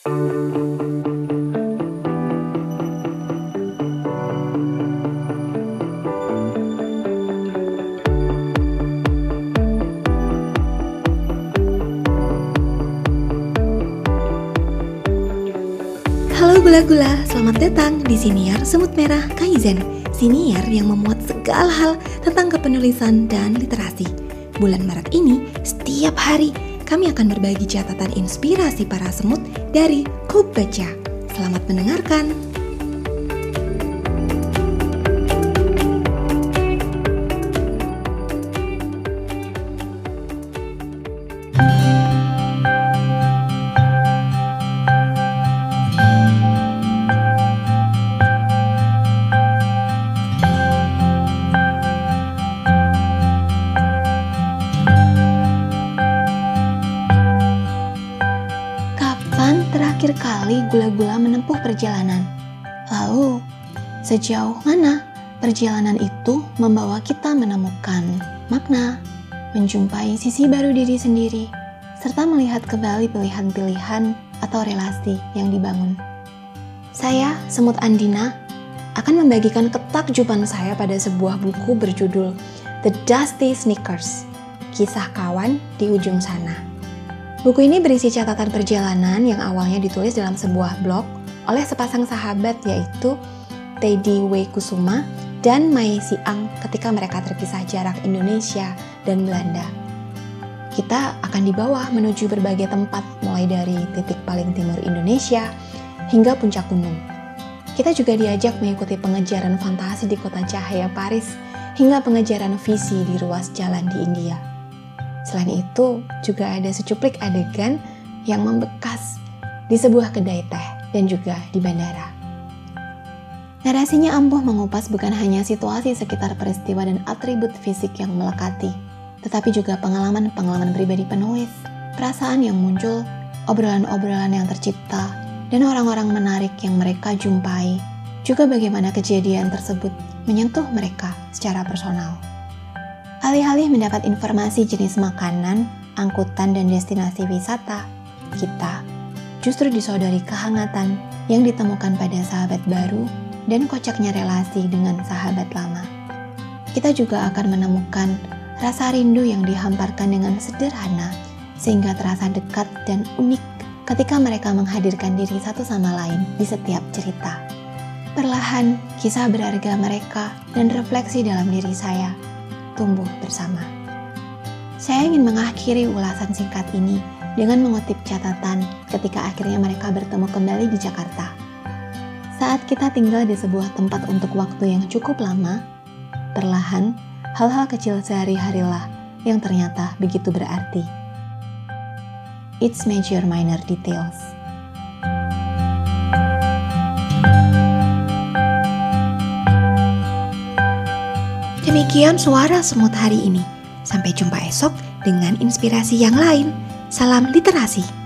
Halo gula-gula, selamat datang di Siniar Semut Merah Kaizen. Siniar yang memuat segala hal tentang kepenulisan dan literasi. Bulan Maret ini, setiap hari kami akan berbagi catatan inspirasi para semut dari Kub Baca. Selamat mendengarkan terakhir kali gula-gula menempuh perjalanan? Lalu, sejauh mana perjalanan itu membawa kita menemukan makna, menjumpai sisi baru diri sendiri, serta melihat kembali pilihan-pilihan atau relasi yang dibangun? Saya, Semut Andina, akan membagikan ketakjuban saya pada sebuah buku berjudul The Dusty Sneakers, Kisah Kawan di Ujung Sana. Buku ini berisi catatan perjalanan yang awalnya ditulis dalam sebuah blog oleh sepasang sahabat yaitu Teddy W. Kusuma dan Mai Siang ketika mereka terpisah jarak Indonesia dan Belanda. Kita akan dibawa menuju berbagai tempat mulai dari titik paling timur Indonesia hingga puncak gunung. Kita juga diajak mengikuti pengejaran fantasi di kota cahaya Paris hingga pengejaran visi di ruas jalan di India. Selain itu, juga ada secuplik adegan yang membekas di sebuah kedai teh dan juga di bandara. Narasinya ampuh mengupas bukan hanya situasi sekitar peristiwa dan atribut fisik yang melekati, tetapi juga pengalaman-pengalaman pribadi penulis, perasaan yang muncul, obrolan-obrolan yang tercipta, dan orang-orang menarik yang mereka jumpai, juga bagaimana kejadian tersebut menyentuh mereka secara personal. Alih-alih mendapat informasi jenis makanan, angkutan, dan destinasi wisata, kita justru disodori kehangatan yang ditemukan pada sahabat baru dan kocaknya relasi dengan sahabat lama. Kita juga akan menemukan rasa rindu yang dihamparkan dengan sederhana sehingga terasa dekat dan unik ketika mereka menghadirkan diri satu sama lain di setiap cerita. Perlahan, kisah berharga mereka dan refleksi dalam diri saya tumbuh bersama. Saya ingin mengakhiri ulasan singkat ini dengan mengutip catatan ketika akhirnya mereka bertemu kembali di Jakarta. Saat kita tinggal di sebuah tempat untuk waktu yang cukup lama, perlahan hal-hal kecil sehari-harilah yang ternyata begitu berarti. It's major minor details. Demikian suara semut hari ini. Sampai jumpa esok dengan inspirasi yang lain. Salam literasi.